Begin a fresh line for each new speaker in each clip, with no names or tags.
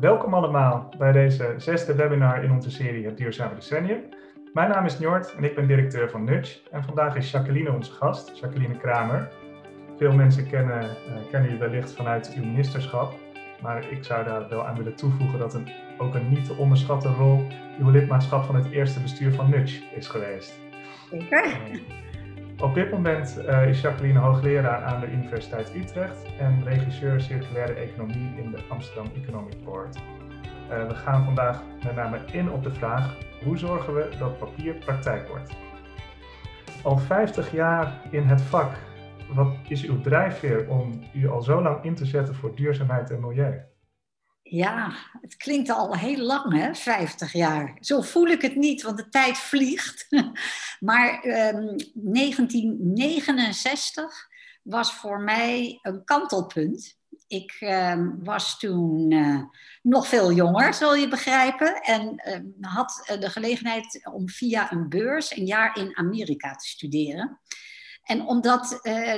Welkom allemaal bij deze zesde webinar in onze serie Het Duurzame Decennium. Mijn naam is Njord en ik ben directeur van Nudge. En vandaag is Jacqueline onze gast, Jacqueline Kramer. Veel mensen kennen, uh, kennen je wellicht vanuit uw ministerschap. Maar ik zou daar wel aan willen toevoegen dat een, ook een niet te onderschatte rol uw lidmaatschap van het eerste bestuur van Nudge is geweest.
Zeker.
Uh, op dit moment uh, is Jacqueline hoogleraar aan de Universiteit Utrecht en regisseur circulaire economie in de Amsterdam Economic Board. Uh, we gaan vandaag met name in op de vraag hoe zorgen we dat papier praktijk wordt. Al 50 jaar in het vak, wat is uw drijfveer om u al zo lang in te zetten voor duurzaamheid en milieu?
Ja, het klinkt al heel lang, hè? 50 jaar. Zo voel ik het niet, want de tijd vliegt. maar um, 1969 was voor mij een kantelpunt. Ik uh, was toen uh, nog veel jonger, zul je begrijpen. En uh, had de gelegenheid om via een beurs een jaar in Amerika te studeren. En omdat uh,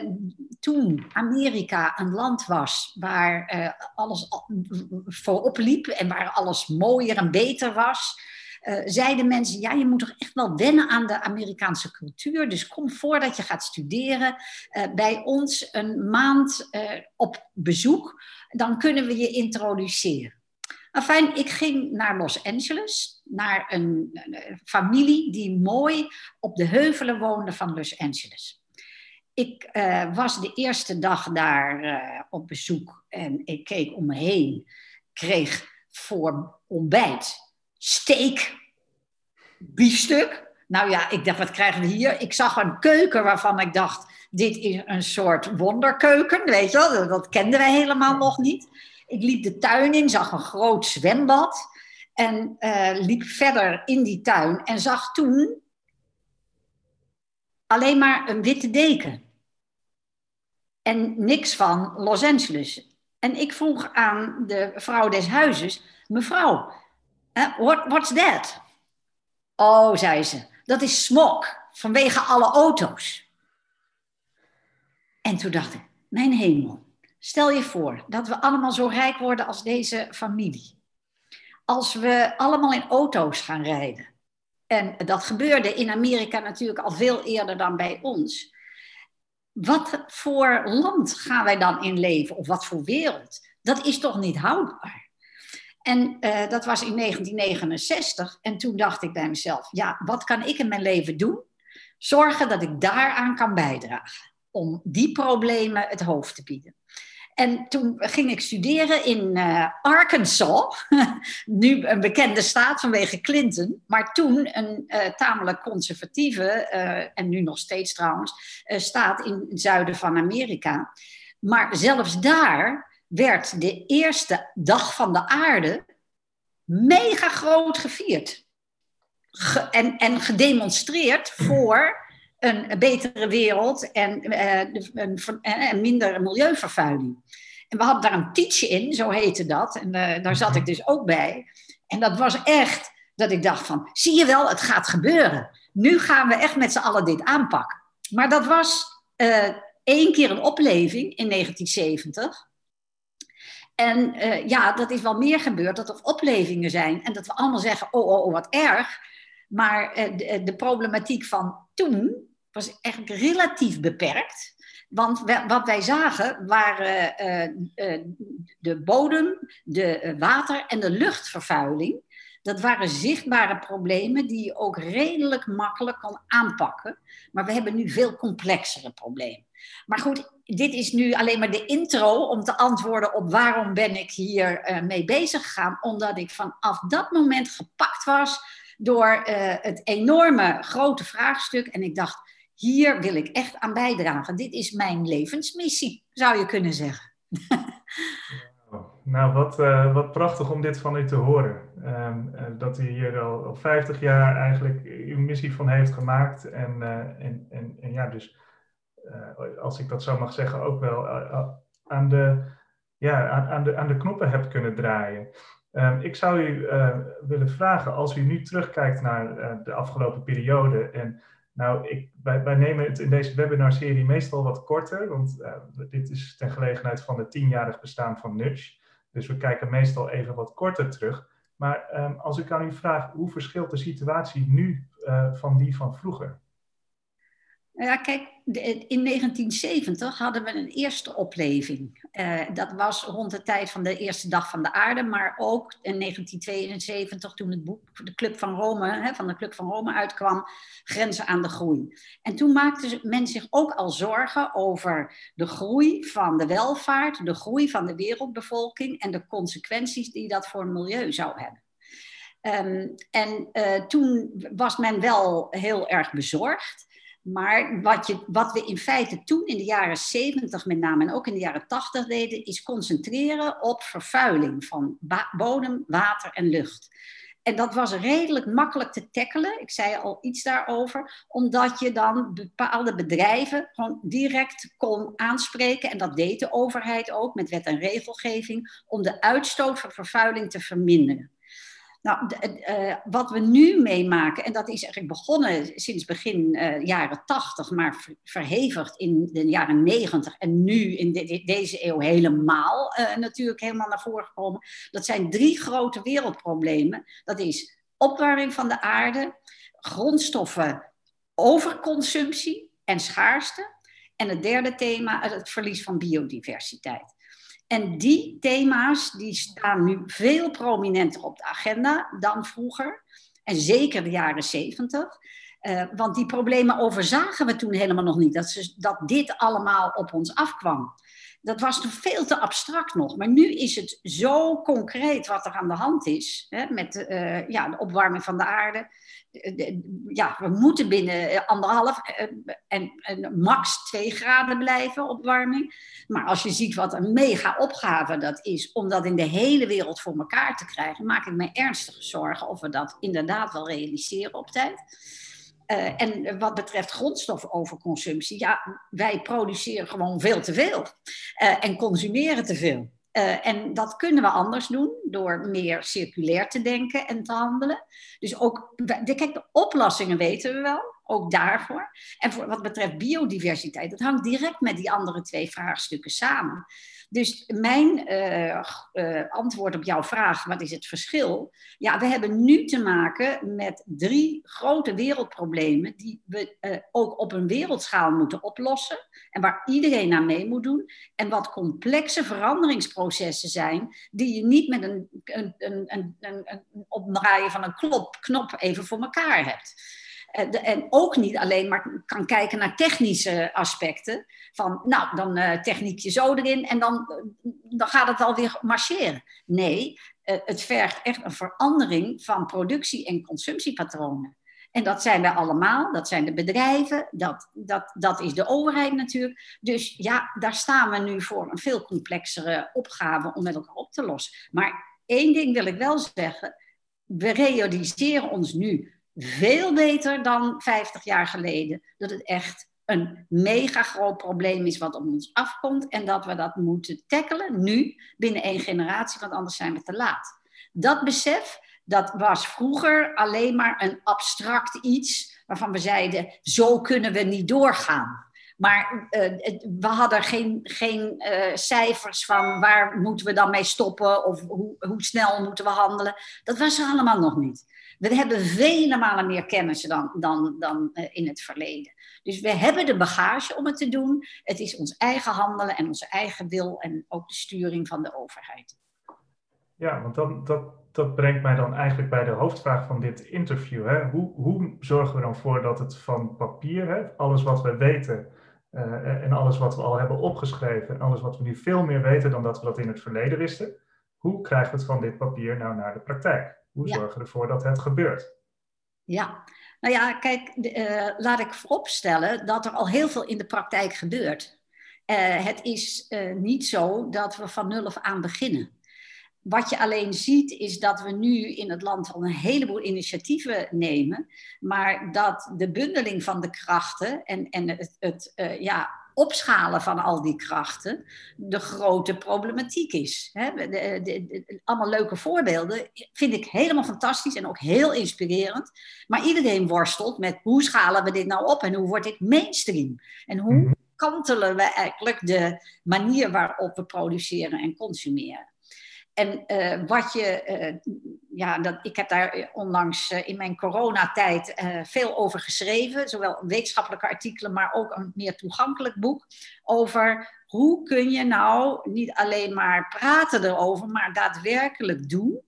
toen Amerika een land was waar uh, alles voorop liep en waar alles mooier en beter was, uh, zeiden mensen: Ja, je moet toch echt wel wennen aan de Amerikaanse cultuur. Dus kom voordat je gaat studeren bij ons een maand op bezoek. Dan kunnen we je introduceren. Enfin, ik ging naar Los Angeles, naar een familie die mooi op de heuvelen woonde van Los Angeles ik uh, was de eerste dag daar uh, op bezoek en ik keek om me heen. Kreeg voor ontbijt steak, biefstuk. Nou ja, ik dacht, wat krijgen we hier? Ik zag een keuken waarvan ik dacht, dit is een soort wonderkeuken, weet je wel. Dat, kenden wij helemaal nog niet. Ik liep de tuin in, zag een groot zwembad. En uh, liep verder in die tuin en zag toen alleen maar een witte deken en niks van Los Angeles. En ik vroeg aan de vrouw des huizes, mevrouw, what, what's that? Oh, zei ze, dat is smog vanwege alle auto's. En toen dacht ik, mijn hemel, stel je voor dat we allemaal zo rijk worden als deze familie. Als we allemaal in auto's gaan rijden. En dat gebeurde in Amerika natuurlijk al veel eerder dan bij ons wat voor land gaan wij dan in leven? Of wat voor wereld? Dat is toch niet houdbaar? En uh, dat was in 1969. En toen dacht ik bij mezelf: ja, wat kan ik in mijn leven doen? Zorgen dat ik daaraan kan bijdragen. Om die problemen het hoofd te bieden. En toen ging ik studeren in uh, Arkansas, nu een bekende staat vanwege Clinton, maar toen een uh, tamelijk conservatieve, uh, en nu nog steeds trouwens, staat in het zuiden van Amerika. Maar zelfs daar werd de eerste dag van de aarde mega groot gevierd. Ge en, en gedemonstreerd voor een betere wereld en, uh, een, en minder milieuvervuiling. En we hadden daar een teach in, zo heette dat. En uh, daar zat ik dus ook bij. En dat was echt dat ik dacht van, zie je wel, het gaat gebeuren. Nu gaan we echt met z'n allen dit aanpakken. Maar dat was uh, één keer een opleving in 1970. En ja, dat is wel meer gebeurd, dat er oplevingen zijn. En dat we allemaal zeggen, oh, oh, oh wat erg. Maar de, de problematiek van toen was eigenlijk relatief beperkt. Want wat wij zagen waren uh, de bodem, de water- en de luchtvervuiling. Dat waren zichtbare problemen die je ook redelijk makkelijk kon aanpakken. Maar we hebben nu veel complexere problemen. Maar goed, dit is nu alleen maar de intro om te antwoorden op waarom ben ik hier mee bezig gegaan. Omdat ik vanaf dat moment gepakt was door het enorme grote vraagstuk. En ik dacht, hier wil ik echt aan bijdragen. Dit is mijn levensmissie, zou je kunnen zeggen.
nou, wat, uh, wat prachtig om dit van u te horen. Um, uh, dat u hier al, al 50 jaar eigenlijk uw missie van heeft gemaakt. En, en, en, en, ja, dus als ik dat zo mag zeggen, ook wel aan, de, ja, aan, aan, de, aan de knoppen hebt kunnen draaien. Um, ik zou u willen vragen, als u nu terugkijkt naar de afgelopen periode en nou, ik, wij, wij, nemen het in deze webinarserie meestal wat korter, want uh, dit is ten gelegenheid van het tienjarig bestaan van Nudge. Dus we kijken meestal even wat korter terug. Maar ehm, als ik aan u vraag, hoe verschilt de situatie nu van die van vroeger?
Ja, kijk, in 1970 hadden we een eerste opleving. Uh, dat was rond de tijd van de eerste dag van de aarde, maar ook in 1972 toen het boek de Club van Rome, hè, van de Club van Rome uitkwam, Grenzen aan de Groei. En toen maakte men zich ook al zorgen over de groei van de welvaart, de groei van de wereldbevolking en de consequenties die dat voor het milieu zou hebben. Um, en uh, toen was men wel heel erg bezorgd. Maar wat, je, wat we in feite toen in de jaren 70 met name en ook in de jaren 80 deden, is concentreren op vervuiling van bodem, water en lucht. En dat was redelijk makkelijk te tackelen. Ik zei al iets daarover. Omdat je dan bepaalde bedrijven gewoon direct kon aanspreken. En dat deed de overheid ook met wet en regelgeving. Om de uitstoot van vervuiling te verminderen. Nou, uh, wat we nu meemaken, en dat is eigenlijk begonnen sinds begin uh, jaren 80, maar verhevigd in de jaren 90 en nu in de, deze eeuw helemaal uh, natuurlijk helemaal naar voren gekomen. Dat zijn drie grote wereldproblemen. Dat is opwarming van de aarde, grondstoffen overconsumptie en schaarste. En het derde thema, het verlies van biodiversiteit. En die thema's die staan nu veel prominenter op de agenda dan vroeger. En zeker de jaren zeventig. Uh, want die problemen overzagen we toen helemaal nog niet. Dat, ze, dat dit allemaal op ons afkwam. Dat was nog veel te abstract nog. Maar nu is het zo concreet wat er aan de hand is. Hè, met uh, ja, de opwarming van de aarde ja, we moeten binnen eh, anderhalf eh, en, en, max twee graden blijven opwarming. Maar als je ziet wat een mega opgave dat is om dat in de hele wereld voor elkaar te krijgen, maak ik me ernstige zorgen of we dat inderdaad wel realiseren op tijd. Uh, en wat betreft grondstofoverconsumptie, ja, wij produceren gewoon veel te veel uh, en consumeren te veel. Uh, en dat kunnen we anders doen door meer circulair te denken en te handelen. Dus ook, kijk, de oplossingen weten we wel, ook daarvoor. En voor wat betreft biodiversiteit, dat hangt direct met die andere twee vraagstukken samen. Dus mijn uh, uh, antwoord op jouw vraag, wat is het verschil? Ja, we hebben nu te maken met drie grote wereldproblemen die we uh, ook op een wereldschaal moeten oplossen en waar iedereen aan mee moet doen. En wat complexe veranderingsprocessen zijn die je niet met een, een, een, een, een opdraaien van een klop, knop even voor elkaar hebt. Eh, en ook niet alleen maar kan kijken naar technische aspecten. Van, nou, dan uh, techniekje zo erin en dan, dan gaat het alweer marcheren. Nee, het vergt echt een verandering van productie- en consumptiepatronen. En dat zijn wij allemaal, dat zijn de bedrijven, dat, dat, dat is de overheid natuurlijk. Dus ja, daar staan we nu voor een veel complexere opgave om met elkaar op te lossen. Maar één ding wil ik wel zeggen. We realiseren ons nu veel beter dan 50 jaar geleden. Dat het echt een mega groot probleem is wat op ons afkomt en dat we dat moeten tackelen nu binnen één generatie, want anders zijn we te laat. Dat besef, dat was vroeger alleen maar een abstract iets waarvan we zeiden, zo kunnen we niet doorgaan. Maar uh, we hadden geen, geen uh, cijfers van waar moeten we dan mee stoppen of hoe, hoe snel moeten we handelen. Dat was er allemaal nog niet. We hebben vele malen meer kennis dan, dan, dan uh, in het verleden. Dus we hebben de bagage om het te doen. Het is ons eigen handelen en onze eigen wil en ook de sturing van de overheid.
Ja, want dat, dat, brengt mij dan eigenlijk bij de hoofdvraag van dit interview. Hè? Hoe, hoe zorgen we dan voor dat het van papier, hè, alles wat we weten uh, en alles wat we al hebben opgeschreven en alles wat we nu veel meer weten dan dat we dat in het verleden wisten, hoe krijgen we het van dit papier nou naar de praktijk? Hoe zorgen we ervoor dat het gebeurt?
Ja, nou ja, kijk, uh, laat ik vooropstellen dat er al heel veel in de praktijk gebeurt. Uh, het is uh, niet zo dat we van nul af aan beginnen. Wat je alleen ziet is dat we nu in het land al een heleboel initiatieven nemen, maar dat de bundeling van de krachten en, en het, het ja, opschalen van al die krachten de grote problematiek is. de, de, de, allemaal leuke voorbeelden vind ik helemaal fantastisch en ook heel inspirerend. Maar iedereen worstelt met hoe schalen we dit nou op en hoe wordt dit mainstream? En hoe mhm. kantelen we eigenlijk de manier waarop we produceren en consumeren? En uh, wat je, uh, ja, dat, ik heb daar onlangs uh, in mijn coronatijd veel over geschreven, zowel wetenschappelijke artikelen, maar ook een meer toegankelijk boek over hoe kun je nou niet alleen maar praten erover, maar daadwerkelijk doen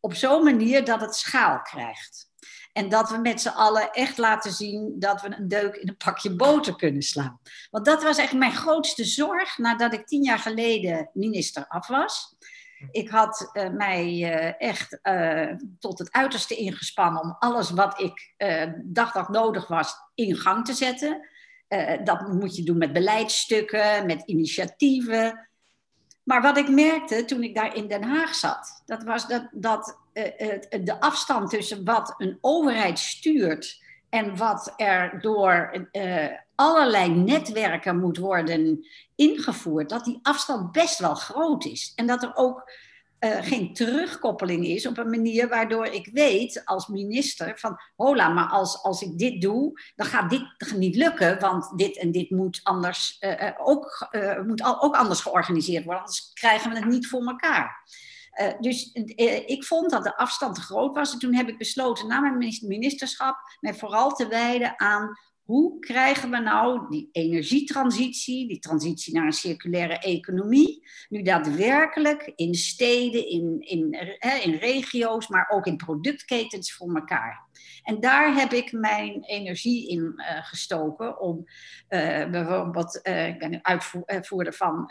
op zo'n manier dat het schaal krijgt. En dat we met z'n allen echt laten zien dat we een deuk in een pakje boter kunnen slaan. Want dat was echt mijn grootste zorg nadat ik tien jaar geleden minister af was. Ik had uh, mij uh, echt uh, tot het uiterste ingespannen om alles wat ik dacht dat nodig was in gang te zetten. dat moet je doen met beleidsstukken, met initiatieven. Maar wat ik merkte toen ik daar in Den Haag zat, dat was dat, dat de afstand tussen wat een overheid stuurt en wat er door allerlei netwerken moet worden ingevoerd, dat die afstand best wel groot is. En dat er ook uh, geen terugkoppeling is op een manier waardoor ik weet als minister van hola, maar als, als ik dit doe, dan gaat dit niet lukken, want dit en dit moet, anders, uh, ook, moet ook anders georganiseerd worden, anders krijgen we het niet voor elkaar. Dus ik vond dat de afstand te groot was. En toen heb ik besloten na mijn ministerschap mij vooral te wijden aan hoe krijgen we nou die energietransitie, die transitie naar een circulaire economie, nu daadwerkelijk in steden, in, in, in regio's, maar ook in productketens voor elkaar? En daar heb ik mijn energie in uh, gestoken om uh, bijvoorbeeld, uh, ik ben uitvoerder van,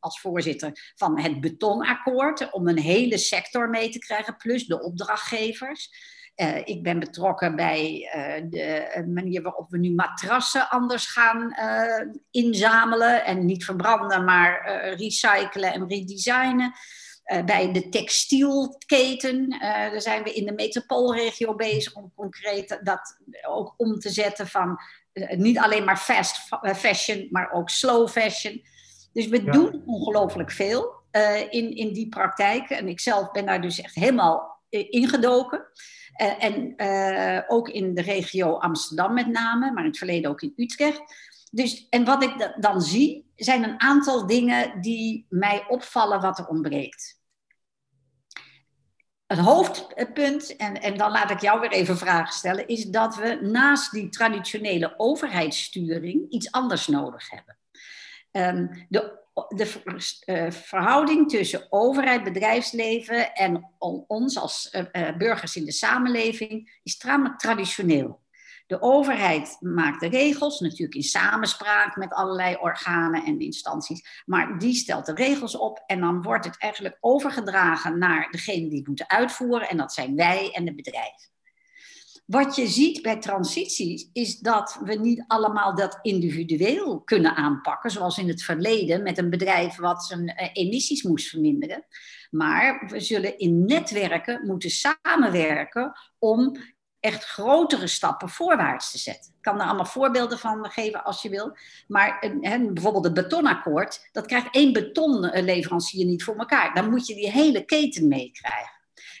als voorzitter van het betonakkoord, om een hele sector mee te krijgen, plus de opdrachtgevers. Uh, ik ben betrokken bij uh, de manier waarop we nu matrassen anders gaan uh, inzamelen en niet verbranden, maar recyclen en redesignen. bij de textielketen, daar zijn we in de metropoolregio bezig om concreet dat ook om te zetten van niet alleen maar fast fashion, maar ook slow fashion. Dus we ja. doen ongelooflijk veel in, in die praktijk. En ik zelf ben daar dus echt helemaal ingedoken. Uh, en uh, ook in de regio Amsterdam met name, maar in het verleden ook in Utrecht. Dus, en wat ik dan zie, zijn een aantal dingen die mij opvallen wat er ontbreekt. Het hoofdpunt, en, en dan laat ik jou weer even vragen stellen, is dat we naast die traditionele overheidssturing iets anders nodig hebben. Um, de de uh, verhouding tussen overheid, bedrijfsleven en ons als uh, burgers in de samenleving is traditioneel. De overheid maakt de regels, natuurlijk in samenspraak met allerlei organen en instanties, maar die stelt de regels op en dan wordt het eigenlijk overgedragen naar degene die het moeten uitvoeren en dat zijn wij en de bedrijven. Wat je ziet bij transities is dat we niet allemaal dat individueel kunnen aanpakken, zoals in het verleden met een bedrijf wat zijn eh, emissies moest verminderen. Maar we zullen in netwerken moeten samenwerken om echt grotere stappen voorwaarts te zetten. Ik kan er allemaal voorbeelden van geven als je wil. Maar bijvoorbeeld het betonakkoord, dat krijgt één betonleverancier niet voor elkaar. Dan moet je die hele keten meekrijgen.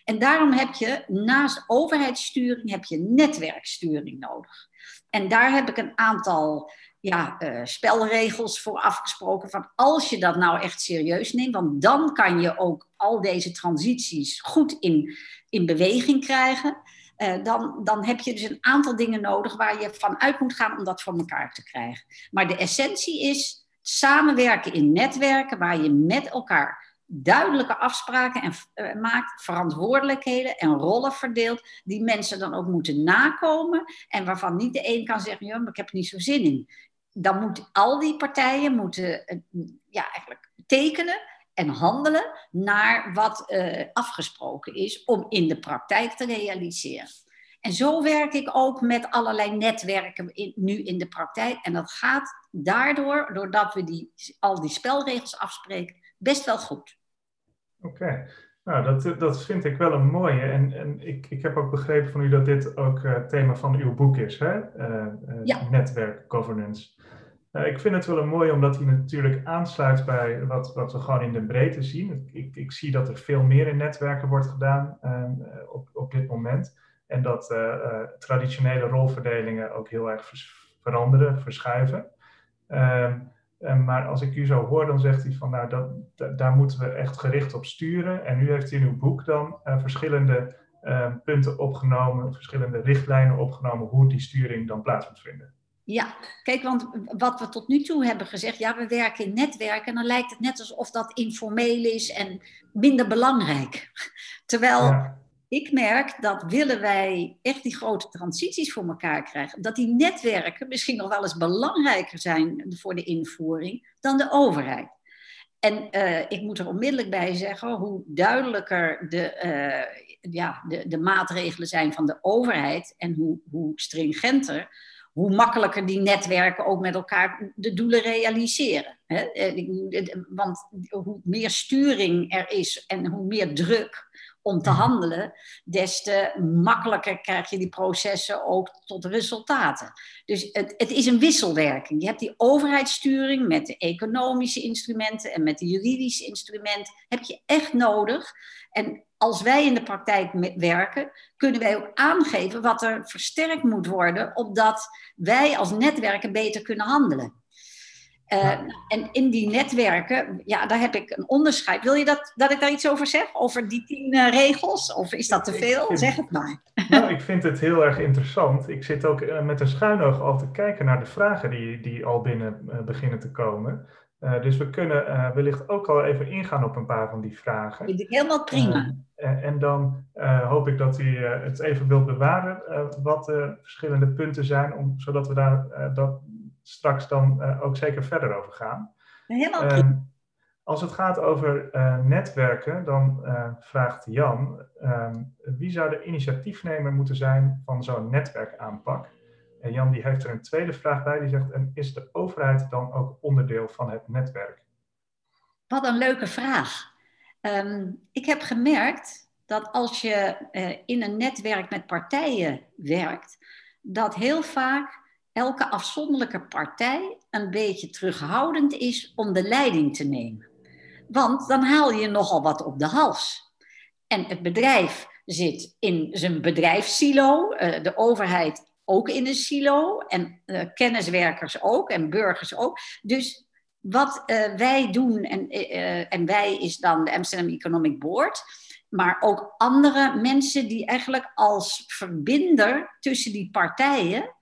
En daarom heb je naast overheidssturing heb je netwerksturing nodig. En daar heb ik een aantal ja, uh, spelregels voor afgesproken. Van als je dat nou echt serieus neemt, want dan kan je ook al deze transities goed in, in beweging krijgen. Uh, dan, dan heb je dus een aantal dingen nodig waar je vanuit moet gaan om dat voor elkaar te krijgen. Maar de essentie is samenwerken in netwerken waar je met elkaar duidelijke afspraken en, uh, maakt, verantwoordelijkheden en rollen verdeelt, die mensen dan ook moeten nakomen en waarvan niet de een kan zeggen, maar ik heb er niet zo zin in. Dan moeten al die partijen moeten, uh, ja, eigenlijk tekenen en handelen naar wat uh, afgesproken is om in de praktijk te realiseren. En zo werk ik ook met allerlei netwerken in, nu in de praktijk. En dat gaat daardoor, doordat we die, al die spelregels afspreken, best wel goed.
Oké, nou dat, dat vind ik wel een mooie. En, en ik, ik heb ook begrepen van u dat dit ook uh, thema van uw boek is, hè? Uh, uh, ja. Netwerk governance. ik vind het wel een mooie omdat hij natuurlijk aansluit bij wat, wat we gewoon in de breedte zien. Ik, ik zie dat er veel meer in netwerken wordt gedaan ehm, op, op dit moment. En dat traditionele rolverdelingen ook heel erg veranderen, verschuiven. Ehm, maar als ik u zo hoor, dan zegt hij van nou, dat, daar moeten we echt gericht op sturen. En nu heeft hij in uw boek dan verschillende punten opgenomen, verschillende richtlijnen opgenomen hoe die sturing dan plaats moet vinden.
Ja, kijk, want wat we tot nu toe hebben gezegd, ja, we werken in netwerken, en dan lijkt het net alsof dat informeel is en minder belangrijk. Terwijl ik merk dat willen wij echt die grote transities voor elkaar krijgen, dat die netwerken misschien nog wel eens belangrijker zijn voor de invoering dan de overheid. En uh, ik moet er onmiddellijk bij zeggen hoe duidelijker de, uh, ja, de, de maatregelen zijn van de overheid en hoe, hoe stringenter, hoe makkelijker die netwerken ook met elkaar de doelen realiseren. Want hoe meer sturing er is en hoe meer druk om te handelen, des te makkelijker krijg je die processen ook tot resultaten. Dus het, het is een wisselwerking. Je hebt die overheidssturing met de economische instrumenten en met de juridische instrumenten, heb je echt nodig. En als wij in de praktijk werken, kunnen wij ook aangeven wat er versterkt moet worden, opdat wij als netwerken beter kunnen handelen. Uh, En in die netwerken, ja, daar heb ik een onderscheid. Wil je dat, dat ik daar iets over zeg? Over die tien uh, regels? Of is dat te veel? zeg het maar.
Nou, ik vind het heel erg interessant. Ik zit ook uh, met een schuin oog al te kijken naar de vragen die, die al binnen beginnen te komen. dus we kunnen wellicht ook al even ingaan op een paar van die vragen.
Vind ik helemaal prima.
en dan hoop ik dat u het even wilt bewaren wat de verschillende punten zijn, om, zodat we daar dat, straks dan uh, ook zeker verder over gaan.
Helemaal uh,
als het gaat over uh, netwerken, dan uh, vraagt Jan, ehm, wie zou de initiatiefnemer moeten zijn van zo'n netwerkaanpak? En Jan die heeft er een tweede vraag bij, die zegt, en is de overheid dan ook onderdeel van het netwerk?
Wat een leuke vraag. Um, ik heb gemerkt dat als je in een netwerk met partijen werkt, dat heel vaak elke afzonderlijke partij een beetje terughoudend is om de leiding te nemen. Want dan haal je nogal wat op de hals. En het bedrijf zit in zijn bedrijfssilo, eh, de overheid ook in een silo, en uh, kenniswerkers ook, en burgers ook. Dus wat uh, wij doen, en, en wij is dan de Amsterdam Economic Board, maar ook andere mensen die eigenlijk als verbinder tussen die partijen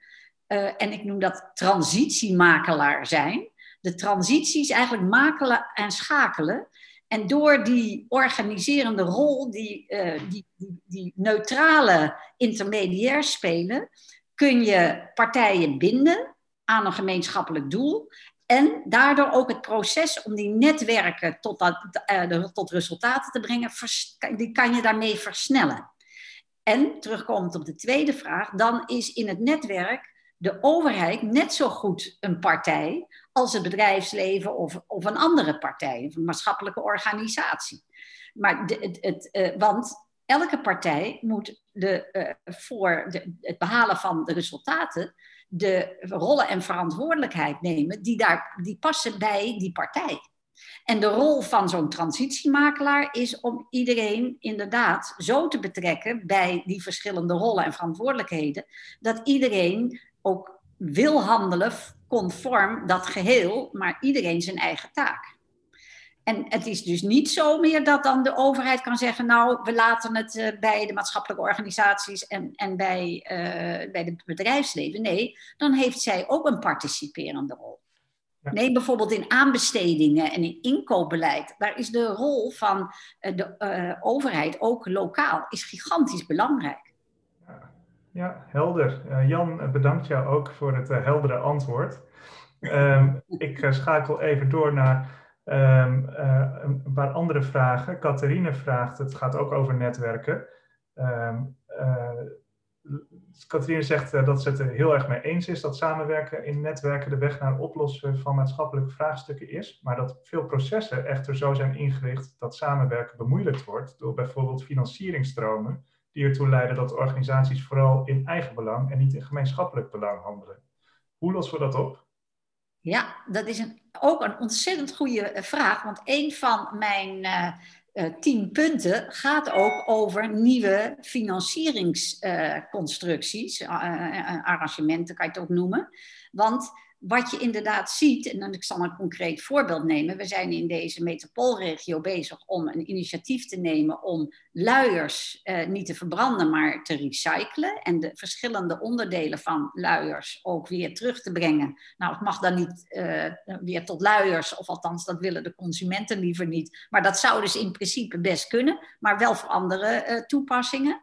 uh, en ik noem dat transitiemakelaar zijn. De transitie is eigenlijk makelen en schakelen. En door die organiserende rol, die, uh, die, die, die, neutrale intermediair spelen, kun je partijen binden aan een gemeenschappelijk doel. En daardoor ook het proces om die netwerken tot, dat, uh, tot resultaten te brengen, die kan je daarmee versnellen. En terugkomend op de tweede vraag, dan is in het netwerk de overheid net zo goed een partij als het bedrijfsleven of, of een andere partij, een maatschappelijke organisatie. Maar het, het, uh, want elke partij moet de, uh, voor het behalen van de resultaten de rollen en verantwoordelijkheid nemen die, daar, die passen bij die partij. En de rol van zo'n transitiemakelaar is om iedereen inderdaad zo te betrekken bij die verschillende rollen en verantwoordelijkheden, dat iedereen ook wil handelen conform dat geheel, maar iedereen zijn eigen taak. En het is dus niet zo meer dat dan de overheid kan zeggen, nou, we laten het uh, bij de maatschappelijke organisaties en, en bij, uh, bij het bedrijfsleven. Nee, dan heeft zij ook een participerende rol. Ja. Neem bijvoorbeeld in aanbestedingen en in inkoopbeleid. Daar is de rol van uh, de overheid, ook lokaal, is gigantisch belangrijk.
Ja, helder. Uh, Jan, bedankt jou ook voor het uh, heldere antwoord. Um, ik uh, schakel even door naar um, een paar andere vragen. Catharine vraagt, het gaat ook over netwerken. Um, Catharine zegt dat ze het er heel erg mee eens is dat samenwerken in netwerken de weg naar oplossen van maatschappelijke vraagstukken is, maar dat veel processen echter zo zijn ingericht dat samenwerken bemoeilijkt wordt door bijvoorbeeld financieringstromen die ertoe leiden dat organisaties vooral in eigen belang en niet in gemeenschappelijk belang handelen. Hoe lossen we dat op?
Ja, dat is een, ook een ontzettend goede eh, vraag, want een van mijn uh, uh, tien punten gaat ook over nieuwe financieringsconstructies, arrangementen kan je het ook noemen. Want wat je inderdaad ziet, en dan ik zal een concreet voorbeeld nemen. We zijn in deze metropoolregio bezig om een initiatief te nemen om luiers eh, niet te verbranden, maar te recyclen. En de verschillende onderdelen van luiers ook weer terug te brengen. Nou, het mag dan niet uh, weer tot luiers, of althans, dat willen de consumenten liever niet. Maar dat zou dus in principe best kunnen, maar wel voor andere uh, toepassingen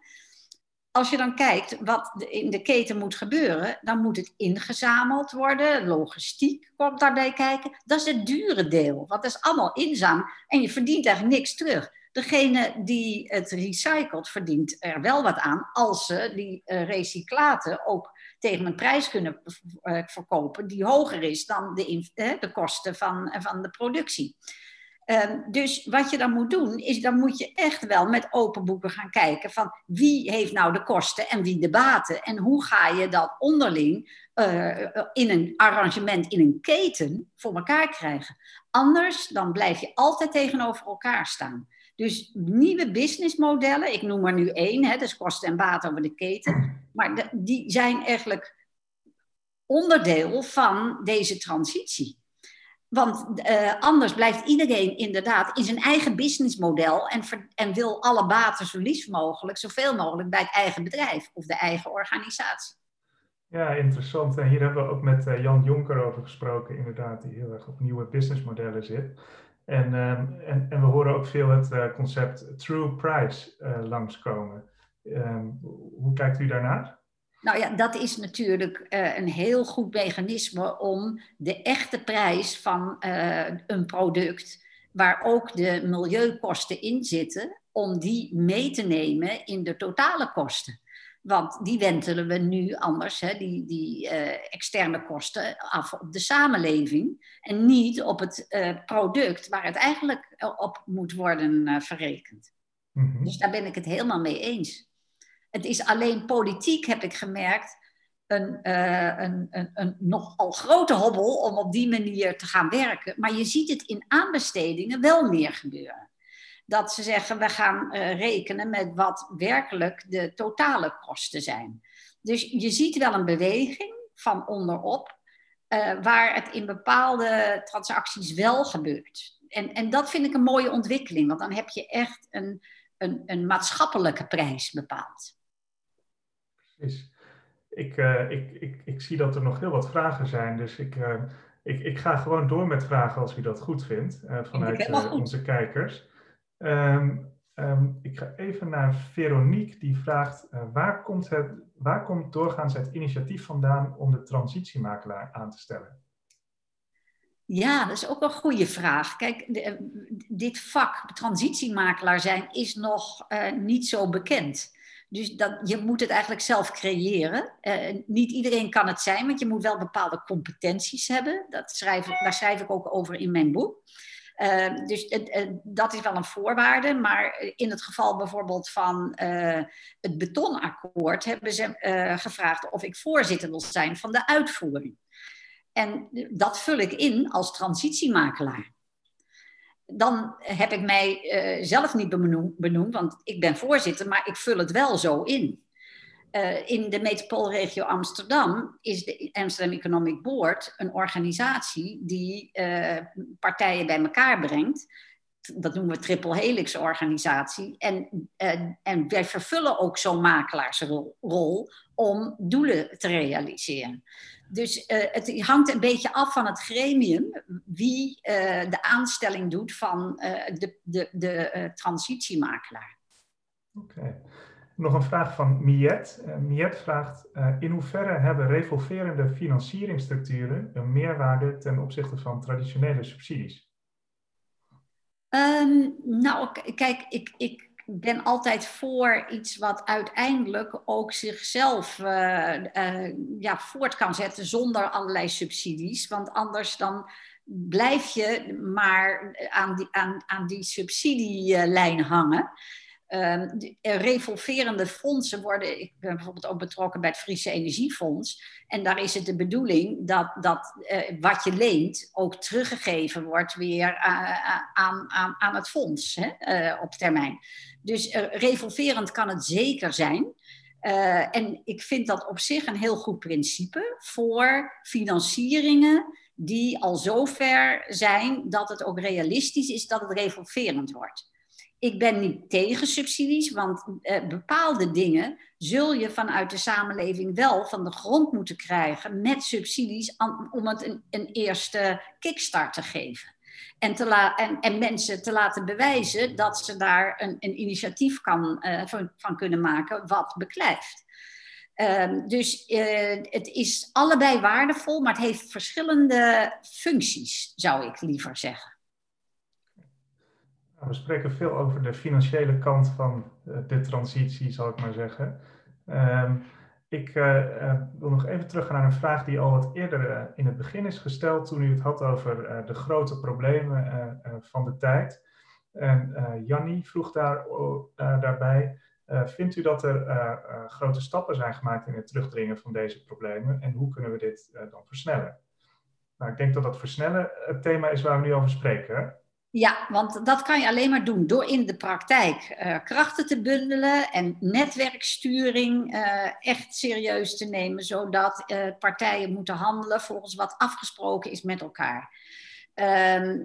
als je dan kijkt wat in de keten moet gebeuren, dan moet het ingezameld worden. Logistiek komt daarbij kijken. Dat is het dure deel, want dat is allemaal inzam en je verdient eigenlijk niks terug. Degene die het recycelt, verdient er wel wat aan als ze die uh, recyclaten ook tegen een prijs kunnen uh, verkopen die hoger is dan de, uh, de kosten van, van de productie. Um, dus wat je dan moet doen, is dan moet je echt wel met open boeken gaan kijken van wie heeft nou de kosten en wie de baten. En hoe ga je dat onderling uh, in een arrangement, in een keten voor elkaar krijgen. Anders dan blijf je altijd tegenover elkaar staan. Dus nieuwe businessmodellen, ik noem er nu één, hè, dus kosten en baten over de keten. Maar die zijn eigenlijk onderdeel van deze transitie. Want uh, anders blijft iedereen inderdaad in zijn eigen businessmodel en, en wil alle baten zo liefst mogelijk, zoveel mogelijk bij het eigen bedrijf of de eigen organisatie.
Ja, interessant. En hier hebben we ook met uh, Jan Jonker over gesproken, inderdaad, die heel erg op nieuwe businessmodellen zit. En, um, en, en, we horen ook veel het uh, concept true price langskomen. Um, hoe kijkt u daarnaar?
Nou ja, dat is natuurlijk uh, een heel goed mechanisme om de echte prijs van uh, een product, waar ook de milieukosten in zitten, om die mee te nemen in de totale kosten. Want die wentelen we nu anders, hè, die, die uh, externe kosten, af op de samenleving. En niet op het product waar het eigenlijk op moet worden verrekend. Mm -hmm. Dus daar ben ik het helemaal mee eens. Het is alleen politiek, heb ik gemerkt, een, uh, een, een, een nogal grote hobbel om op die manier te gaan werken. Maar je ziet het in aanbestedingen wel meer gebeuren. Dat ze zeggen, we gaan uh, rekenen met wat werkelijk de totale kosten zijn. Dus je ziet wel een beweging van onderop, uh, waar het in bepaalde transacties wel gebeurt. En, en dat vind ik een mooie ontwikkeling, want dan heb je echt een, een, een maatschappelijke prijs bepaald.
Precies. Ik, uh, ik, ik, ik zie dat er nog heel wat vragen zijn, dus ik, uh, ik, ik ga gewoon door met vragen als u dat goed vindt, uh, vanuit onze kijkers. Um, um, ik ga even naar Veronique, die vraagt, waar, komt het, waar komt doorgaans het initiatief vandaan om de transitiemakelaar aan te stellen?
Ja, dat is ook een goede vraag. Kijk, de, dit vak, transitiemakelaar zijn, is nog niet zo bekend. Dus dat, je moet het eigenlijk zelf creëren. Uh, niet iedereen kan het zijn, want je moet wel bepaalde competenties hebben. Dat schrijf, daar schrijf ik ook over in mijn boek. Uh, dus dat is wel een voorwaarde. Maar in het geval bijvoorbeeld van het betonakkoord hebben ze gevraagd of ik voorzitter wil zijn van de uitvoering. En dat vul ik in als transitiemakelaar dan heb ik mij uh, zelf niet benoemd, want ik ben voorzitter, maar ik vul het wel zo in. Uh, in de metropoolregio Amsterdam is de Amsterdam Economic Board een organisatie die uh, partijen bij elkaar brengt. Dat noemen we triple helix organisatie. En, en wij vervullen ook zo'n makelaarsrol om doelen te realiseren. Dus uh, het hangt een beetje af van het gremium wie uh, de aanstelling doet van de, de, de transitiemakelaar.
Oké. Nog een vraag van Miet. Miet vraagt: In hoeverre hebben revolverende financieringsstructuren een meerwaarde ten opzichte van traditionele subsidies?
Um, nou, kijk, ik, ik ben altijd voor iets wat uiteindelijk ook zichzelf uh, uh, ja, voort kan zetten zonder allerlei subsidies. Want anders dan blijf je maar aan die, aan, aan die subsidielijn hangen. Uh, revolverende fondsen worden, ik ben bijvoorbeeld ook betrokken bij het Friese Energiefonds. En daar is het de bedoeling dat, dat uh, wat je leent ook teruggegeven wordt weer uh, aan, aan, aan het fonds hè, op termijn. Dus revolverend kan het zeker zijn. En ik vind dat op zich een heel goed principe voor financieringen die al zover zijn dat het ook realistisch is dat het revolverend wordt. Ik ben niet tegen subsidies, want uh, bepaalde dingen zul je vanuit de samenleving wel van de grond moeten krijgen met subsidies om het een, eerste kickstart te geven. En, te en, en, mensen te laten bewijzen dat ze daar een, een initiatief kan, uh, van, kunnen maken wat beklijft. Uh, dus uh, het is allebei waardevol, maar het heeft verschillende functies, zou ik liever zeggen.
Nou, we spreken veel over de financiële kant van eh, de transitie, zal ik maar zeggen. Ehm, ik uh, wil nog even teruggaan naar een vraag die al wat eerder in het begin is gesteld, toen u het had over de grote problemen van de tijd. En Jannie vroeg daar, daarbij, vindt u dat er grote stappen zijn gemaakt in het terugdringen van deze problemen en hoe kunnen we dit dan versnellen? Nou, ik denk dat dat versnellen het thema is waar we nu over spreken.
Ja, want dat kan je alleen maar doen door in de praktijk uh, krachten te bundelen en netwerksturing uh, echt serieus te nemen, zodat uh, partijen moeten handelen volgens wat afgesproken is met elkaar. En,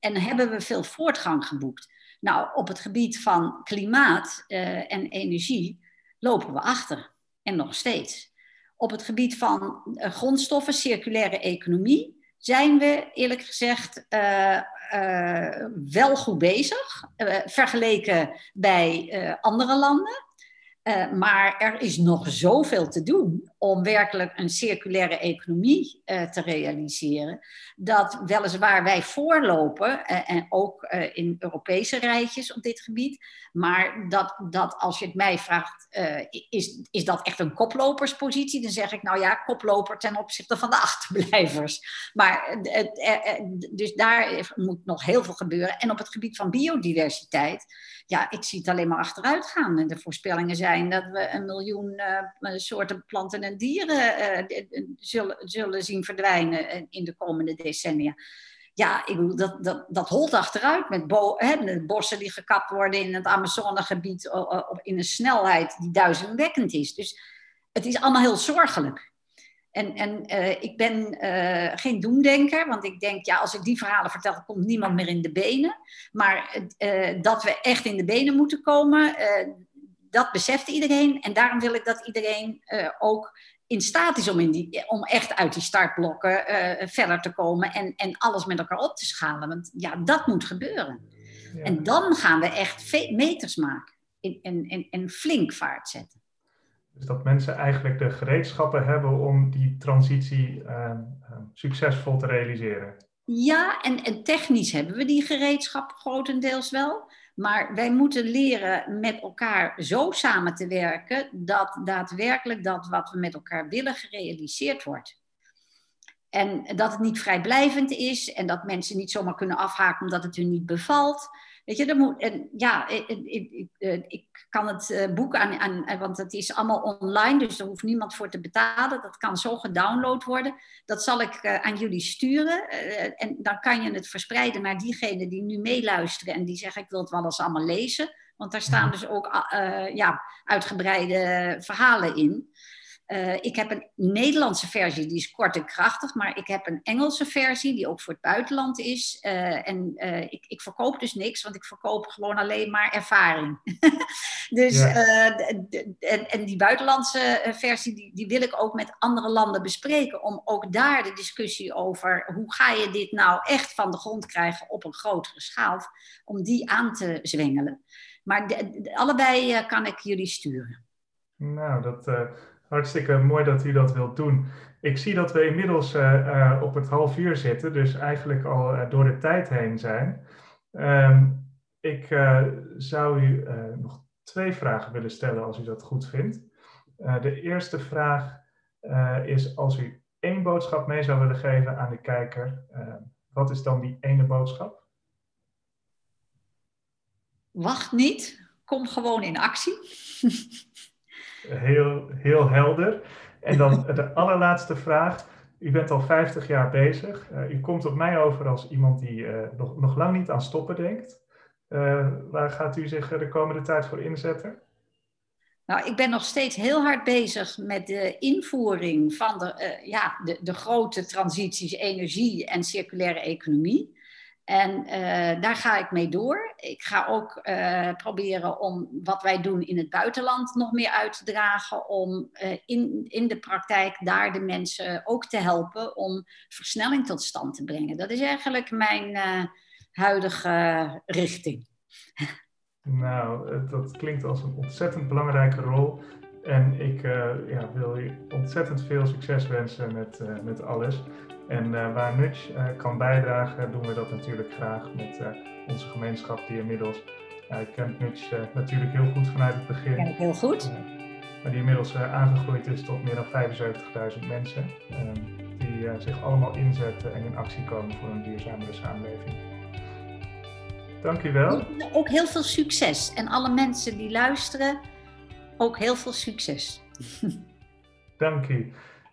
en, hebben we veel voortgang geboekt? Nou, op het gebied van klimaat en energie lopen we achter en nog steeds. Op het gebied van grondstoffen, circulaire economie, zijn we eerlijk gezegd uh, uh, wel goed bezig, uh, vergeleken bij andere landen. Maar er is nog zoveel te doen om werkelijk een circulaire economie uh, te realiseren. Dat weliswaar wij voorlopen, uh, en ook in Europese rijtjes op dit gebied. Maar dat, dat als je het mij vraagt, is, is dat echt een koploperspositie? Dan zeg ik nou ja, koploper ten opzichte van de achterblijvers. Maar dus daar moet nog heel veel gebeuren. En op het gebied van biodiversiteit, ja, ik zie het alleen maar achteruit gaan. De voorspellingen zijn dat we een miljoen soorten planten en dieren uh, zullen, zullen zien verdwijnen in de komende decennia. Ja, ik bedoel, dat, dat, dat holt achteruit met bo bossen die gekapt worden in het Amazonegebied in een snelheid die duizendwekkend is. Dus het is allemaal heel zorgelijk. En, en uh, ik ben uh, geen doemdenker, want ik denk, ja, als ik die verhalen vertel, komt niemand meer in de benen. Maar dat we echt in de benen moeten komen, dat beseft iedereen. En daarom wil ik dat iedereen uh, ook in staat is om, in die, om echt uit die startblokken uh, verder te komen en, en alles met elkaar op te schalen. Want ja, dat moet gebeuren. Ja. En dan gaan we echt meters maken en, en, en, en flink vaart zetten.
Dus dat mensen eigenlijk de gereedschappen hebben om die transitie uh, succesvol te realiseren.
Ja, en, en technisch hebben we die gereedschappen grotendeels wel. Maar wij moeten leren met elkaar zo samen te werken dat daadwerkelijk dat wat we met elkaar willen gerealiseerd wordt. En dat het niet vrijblijvend is en dat mensen niet zomaar kunnen afhaken omdat het hun niet bevalt. Weet je, moet, en ja, ik, ik, ik, kan het eh, boek aan, aan, want het is allemaal online, dus er hoeft niemand voor te betalen. Dat kan zo gedownload worden. Dat zal ik aan jullie sturen. En dan kan je het verspreiden naar diegenen die nu meeluisteren en die zeggen: Ik wil het wel eens allemaal lezen. Want daar staan dus ook ja, uitgebreide verhalen in. Uh, ik heb een Nederlandse versie, die is kort en krachtig, maar ik heb een Engelse versie, die ook voor het buitenland is. Uh, en uh, ik, ik, verkoop dus niks, want ik verkoop gewoon alleen maar ervaring. dus, ja. en, en, die buitenlandse versie, die, die, wil ik ook met andere landen bespreken, om ook daar de discussie over hoe ga je dit nou echt van de grond krijgen op een grotere schaal, om die aan te zwengelen. Maar de, de, allebei kan ik jullie sturen.
Nou, dat Hartstikke mooi dat u dat wilt doen. Ik zie dat we inmiddels uh, uh, op het half uur zitten, dus eigenlijk al uh, door de tijd heen zijn. Um, ik zou u nog twee vragen willen stellen als u dat goed vindt. de eerste vraag is als u één boodschap mee zou willen geven aan de kijker, wat is dan die ene boodschap?
Wacht niet, kom gewoon in actie.
heel, heel helder. En dan de allerlaatste vraag. U bent al 50 jaar bezig. Uh, u komt op mij over als iemand die uh, nog, nog lang niet aan stoppen denkt. Uh, waar gaat u zich de komende tijd voor inzetten?
Nou, ik ben nog steeds heel hard bezig met de invoering van de, ja, de, de grote transities energie en circulaire economie. En uh, daar ga ik mee door. Ik ga ook uh, proberen om wat wij doen in het buitenland nog meer uit te dragen. Om uh, in, in de praktijk daar de mensen ook te helpen om versnelling tot stand te brengen. Dat is eigenlijk mijn huidige richting.
Nou, dat klinkt als een ontzettend belangrijke rol. En ik ja, wil je ontzettend veel succes wensen met, met alles. En uh, waar Nudge uh, kan bijdragen, doen we dat natuurlijk graag met uh, onze gemeenschap die inmiddels, ik ken Nudge natuurlijk heel goed vanuit het begin.
Ja, heel goed.
maar die inmiddels aangegroeid is tot meer dan 75.000 mensen. Ehm, die zich allemaal inzetten en in actie komen voor een duurzamere samenleving. Dankjewel.
Ook heel veel succes. En alle mensen die luisteren, ook heel veel succes.
Dank je.